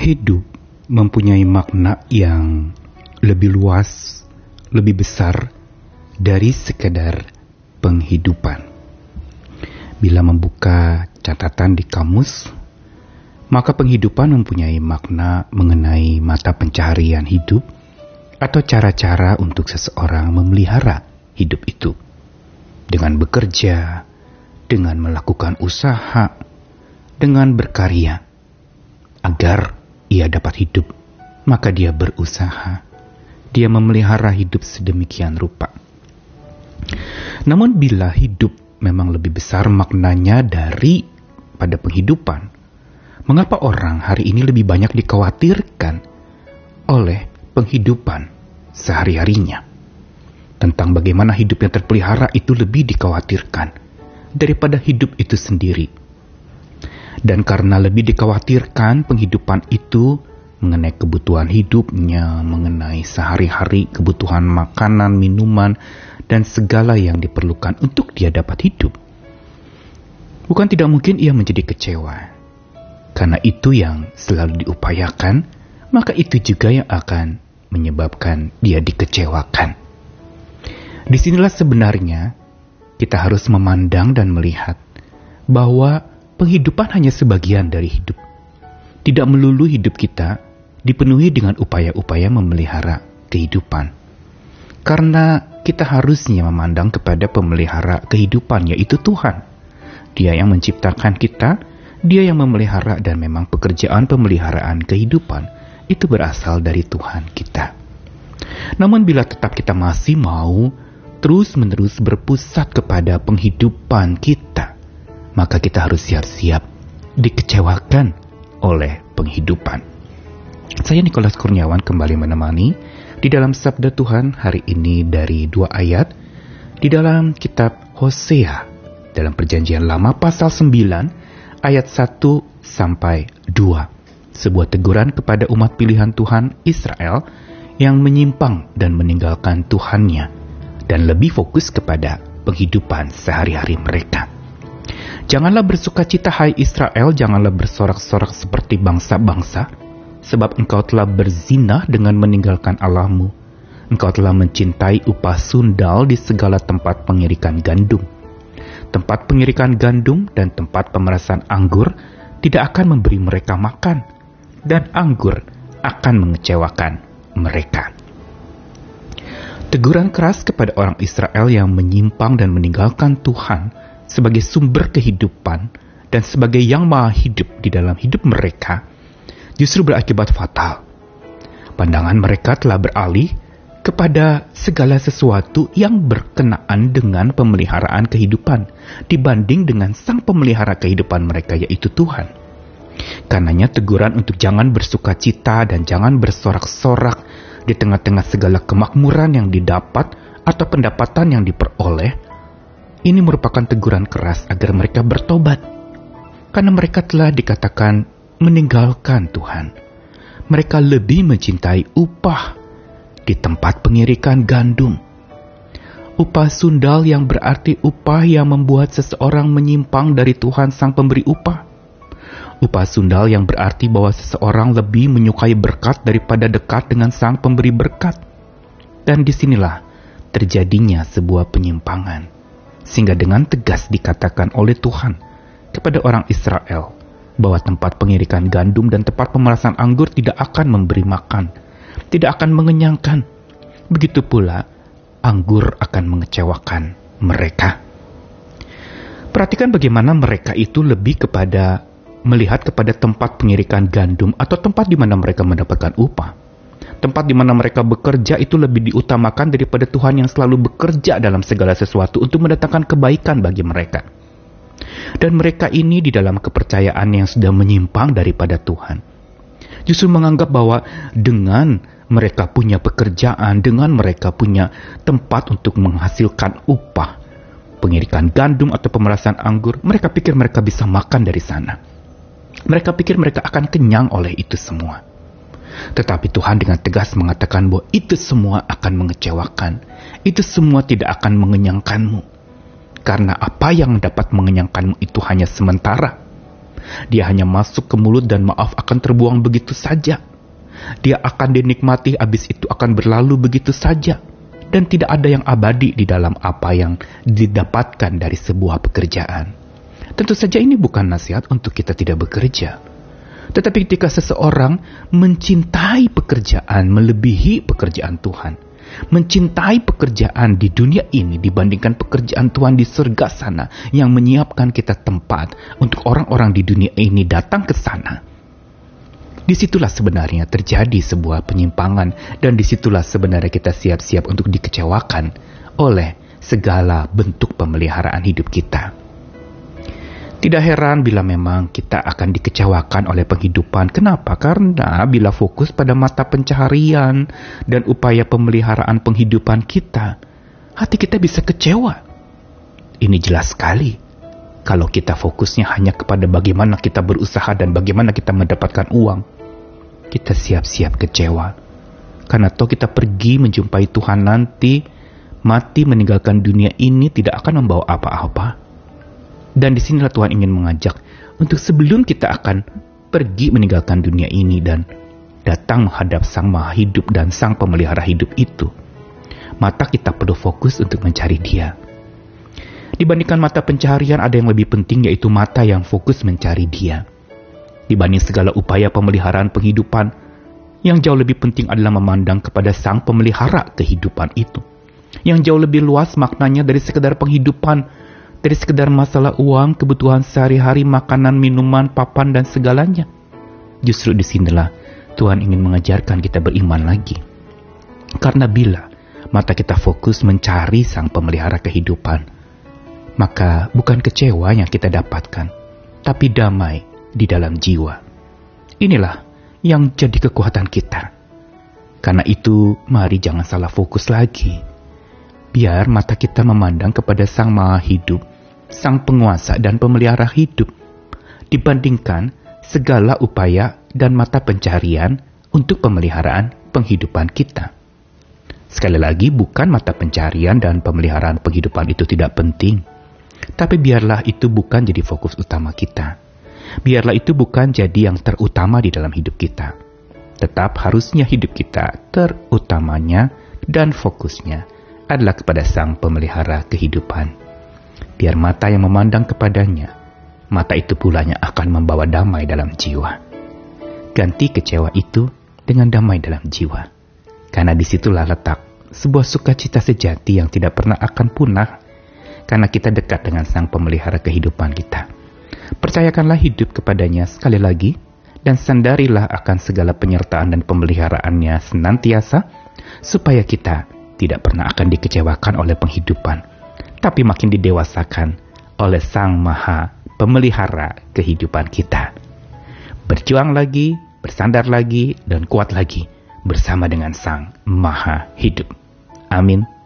hidup mempunyai makna yang lebih luas, lebih besar dari sekedar penghidupan. Bila membuka catatan di kamus, maka penghidupan mempunyai makna mengenai mata pencaharian hidup atau cara-cara untuk seseorang memelihara hidup itu dengan bekerja, dengan melakukan usaha, dengan berkarya agar ia dapat hidup, maka dia berusaha. Dia memelihara hidup sedemikian rupa. Namun bila hidup memang lebih besar maknanya dari pada penghidupan, mengapa orang hari ini lebih banyak dikhawatirkan oleh penghidupan sehari-harinya? Tentang bagaimana hidup yang terpelihara itu lebih dikhawatirkan daripada hidup itu sendiri. Dan karena lebih dikhawatirkan penghidupan itu mengenai kebutuhan hidupnya, mengenai sehari-hari kebutuhan makanan, minuman, dan segala yang diperlukan untuk dia dapat hidup. Bukan tidak mungkin ia menjadi kecewa. Karena itu yang selalu diupayakan, maka itu juga yang akan menyebabkan dia dikecewakan. Di sinilah sebenarnya kita harus memandang dan melihat bahwa penghidupan hanya sebagian dari hidup. Tidak melulu hidup kita dipenuhi dengan upaya-upaya memelihara kehidupan. Karena kita harusnya memandang kepada pemelihara kehidupan yaitu Tuhan. Dia yang menciptakan kita, dia yang memelihara dan memang pekerjaan pemeliharaan kehidupan itu berasal dari Tuhan kita. Namun bila tetap kita masih mau terus-menerus berpusat kepada penghidupan kita, maka kita harus siap-siap dikecewakan oleh penghidupan. Saya Nikolas Kurniawan kembali menemani di dalam Sabda Tuhan hari ini dari dua ayat di dalam kitab Hosea dalam perjanjian lama pasal 9 ayat 1 sampai 2. Sebuah teguran kepada umat pilihan Tuhan Israel yang menyimpang dan meninggalkan Tuhannya dan lebih fokus kepada penghidupan sehari-hari mereka. Janganlah bersuka cita hai Israel, janganlah bersorak-sorak seperti bangsa-bangsa, sebab engkau telah berzinah dengan meninggalkan Allahmu. Engkau telah mencintai upah sundal di segala tempat pengirikan gandum. Tempat pengirikan gandum dan tempat pemerasan anggur tidak akan memberi mereka makan, dan anggur akan mengecewakan mereka. Teguran keras kepada orang Israel yang menyimpang dan meninggalkan Tuhan sebagai sumber kehidupan dan sebagai yang maha hidup di dalam hidup mereka justru berakibat fatal. Pandangan mereka telah beralih kepada segala sesuatu yang berkenaan dengan pemeliharaan kehidupan dibanding dengan sang pemelihara kehidupan mereka yaitu Tuhan. Karenanya teguran untuk jangan bersuka cita dan jangan bersorak-sorak di tengah-tengah segala kemakmuran yang didapat atau pendapatan yang diperoleh, ini merupakan teguran keras agar mereka bertobat. Karena mereka telah dikatakan meninggalkan Tuhan. Mereka lebih mencintai upah di tempat pengirikan gandum. Upah sundal yang berarti upah yang membuat seseorang menyimpang dari Tuhan sang pemberi upah. Upah sundal yang berarti bahwa seseorang lebih menyukai berkat daripada dekat dengan sang pemberi berkat. Dan di sinilah terjadinya sebuah penyimpangan. Sehingga dengan tegas dikatakan oleh Tuhan kepada orang Israel, bahwa tempat pengirikan gandum dan tempat pemerasan anggur tidak akan memberi makan, tidak akan mengenyangkan. Begitu pula, anggur akan mengecewakan mereka. Perhatikan bagaimana mereka itu lebih kepada melihat kepada tempat pengirikan gandum atau tempat di mana mereka mendapatkan upah. Tempat di mana mereka bekerja itu lebih diutamakan daripada Tuhan yang selalu bekerja dalam segala sesuatu untuk mendatangkan kebaikan bagi mereka. Dan mereka ini di dalam kepercayaan yang sudah menyimpang daripada Tuhan. Justru menganggap bahwa dengan mereka punya pekerjaan, dengan mereka punya tempat untuk menghasilkan upah, pengirikan gandum atau pemerasan anggur, mereka pikir mereka bisa makan dari sana. Mereka pikir mereka akan kenyang oleh itu semua. Tetapi Tuhan dengan tegas mengatakan bahwa itu semua akan mengecewakan. Itu semua tidak akan mengenyangkanmu karena apa yang dapat mengenyangkanmu itu hanya sementara. Dia hanya masuk ke mulut dan maaf akan terbuang begitu saja. Dia akan dinikmati, habis itu akan berlalu begitu saja. Dan tidak ada yang abadi di dalam apa yang didapatkan dari sebuah pekerjaan. Tentu saja ini bukan nasihat untuk kita tidak bekerja. Tetapi ketika seseorang mencintai pekerjaan melebihi pekerjaan Tuhan, mencintai pekerjaan di dunia ini dibandingkan pekerjaan Tuhan di surga sana yang menyiapkan kita tempat untuk orang-orang di dunia ini datang ke sana. Di situlah sebenarnya terjadi sebuah penyimpangan dan di situlah sebenarnya kita siap-siap untuk dikecewakan oleh segala bentuk pemeliharaan hidup kita. Tidak heran bila memang kita akan dikecewakan oleh penghidupan. Kenapa? Karena bila fokus pada mata pencaharian dan upaya pemeliharaan penghidupan kita, hati kita bisa kecewa. Ini jelas sekali. Kalau kita fokusnya hanya kepada bagaimana kita berusaha dan bagaimana kita mendapatkan uang, kita siap-siap kecewa. Karena toh kita pergi menjumpai Tuhan nanti, mati meninggalkan dunia ini tidak akan membawa apa-apa dan di sinilah Tuhan ingin mengajak untuk sebelum kita akan pergi meninggalkan dunia ini dan datang menghadap Sang Maha Hidup dan Sang Pemelihara Hidup itu, mata kita perlu fokus untuk mencari Dia. Dibandingkan mata pencarian ada yang lebih penting yaitu mata yang fokus mencari Dia. Dibanding segala upaya pemeliharaan penghidupan, yang jauh lebih penting adalah memandang kepada Sang Pemelihara kehidupan itu. Yang jauh lebih luas maknanya dari sekedar penghidupan dari sekedar masalah uang, kebutuhan sehari-hari, makanan, minuman, papan, dan segalanya. Justru di sinilah Tuhan ingin mengajarkan kita beriman lagi. Karena bila mata kita fokus mencari sang pemelihara kehidupan, maka bukan kecewa yang kita dapatkan, tapi damai di dalam jiwa. Inilah yang jadi kekuatan kita. Karena itu, mari jangan salah fokus lagi. Biar mata kita memandang kepada Sang Maha Hidup sang penguasa dan pemelihara hidup, dibandingkan segala upaya dan mata pencarian untuk pemeliharaan penghidupan kita. Sekali lagi, bukan mata pencarian dan pemeliharaan penghidupan itu tidak penting, tapi biarlah itu bukan jadi fokus utama kita. Biarlah itu bukan jadi yang terutama di dalam hidup kita. Tetap harusnya hidup kita terutamanya dan fokusnya adalah kepada Sang Pemelihara kehidupan biar mata yang memandang kepadanya, mata itu pulanya akan membawa damai dalam jiwa. Ganti kecewa itu dengan damai dalam jiwa. Karena di situlah letak sebuah sukacita sejati yang tidak pernah akan punah karena kita dekat dengan sang pemelihara kehidupan kita. Percayakanlah hidup kepadanya sekali lagi dan sandarilah akan segala penyertaan dan pemeliharaannya senantiasa supaya kita tidak pernah akan dikecewakan oleh penghidupan tapi makin didewasakan oleh Sang Maha Pemelihara kehidupan kita. Berjuang lagi, bersandar lagi, dan kuat lagi bersama dengan Sang Maha Hidup. Amin.